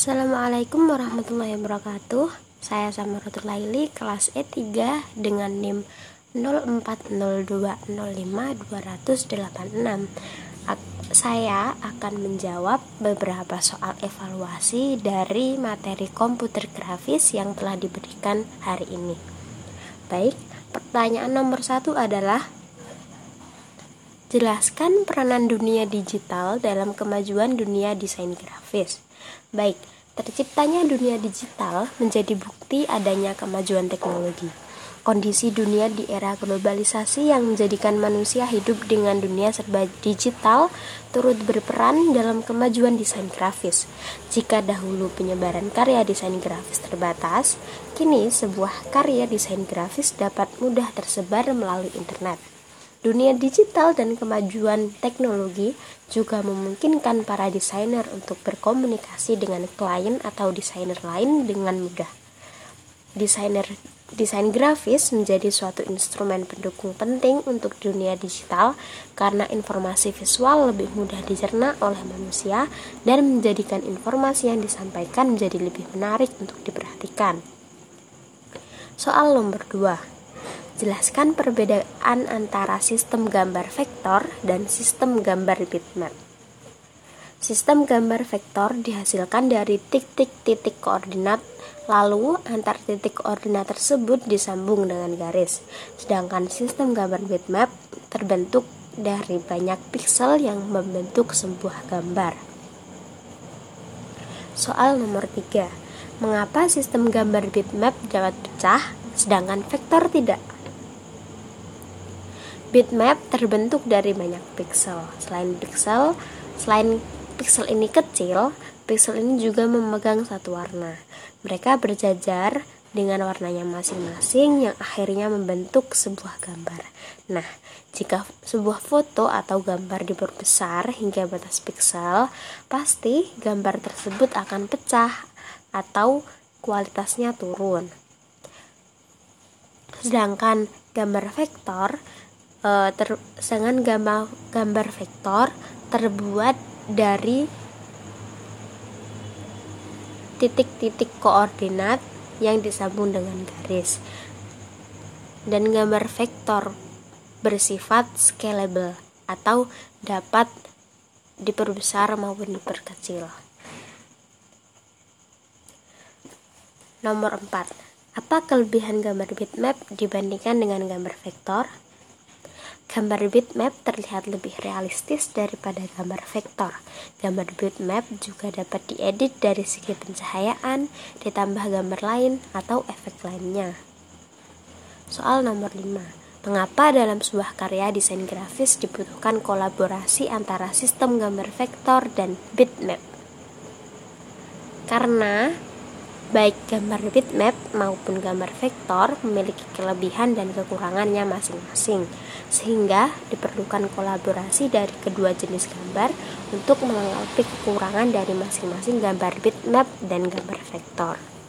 Assalamualaikum warahmatullahi wabarakatuh. Saya Samaratul Laili kelas E3 dengan NIM 0402052286 Saya akan menjawab beberapa soal evaluasi dari materi komputer grafis yang telah diberikan hari ini. Baik, pertanyaan nomor satu adalah Jelaskan peranan dunia digital dalam kemajuan dunia desain grafis. Baik, terciptanya dunia digital menjadi bukti adanya kemajuan teknologi. Kondisi dunia di era globalisasi yang menjadikan manusia hidup dengan dunia serba digital turut berperan dalam kemajuan desain grafis. Jika dahulu penyebaran karya desain grafis terbatas, kini sebuah karya desain grafis dapat mudah tersebar melalui internet. Dunia digital dan kemajuan teknologi juga memungkinkan para desainer untuk berkomunikasi dengan klien atau desainer lain dengan mudah. Desainer desain grafis menjadi suatu instrumen pendukung penting untuk dunia digital karena informasi visual lebih mudah dicerna oleh manusia dan menjadikan informasi yang disampaikan menjadi lebih menarik untuk diperhatikan. Soal nomor 2 Jelaskan perbedaan antara sistem gambar vektor dan sistem gambar bitmap. Sistem gambar vektor dihasilkan dari titik-titik koordinat, lalu antar titik koordinat tersebut disambung dengan garis. Sedangkan sistem gambar bitmap terbentuk dari banyak piksel yang membentuk sebuah gambar. Soal nomor 3. Mengapa sistem gambar bitmap dapat pecah sedangkan vektor tidak? Bitmap terbentuk dari banyak piksel. Selain piksel, selain piksel ini kecil, piksel ini juga memegang satu warna. Mereka berjajar dengan warnanya masing-masing yang akhirnya membentuk sebuah gambar. Nah, jika sebuah foto atau gambar diperbesar hingga batas piksel, pasti gambar tersebut akan pecah atau kualitasnya turun. Sedangkan gambar vektor uh, gambar gambar vektor terbuat dari titik-titik koordinat yang disambung dengan garis dan gambar vektor bersifat scalable atau dapat diperbesar maupun diperkecil. Nomor 4. Apa kelebihan gambar bitmap dibandingkan dengan gambar vektor? Gambar bitmap terlihat lebih realistis daripada gambar vektor. Gambar bitmap juga dapat diedit dari segi pencahayaan, ditambah gambar lain atau efek lainnya. Soal nomor 5. Mengapa dalam sebuah karya desain grafis dibutuhkan kolaborasi antara sistem gambar vektor dan bitmap? Karena baik gambar bitmap maupun gambar vektor memiliki kelebihan dan kekurangannya masing-masing, sehingga diperlukan kolaborasi dari kedua jenis gambar untuk melengkapi kekurangan dari masing-masing gambar bitmap dan gambar vektor.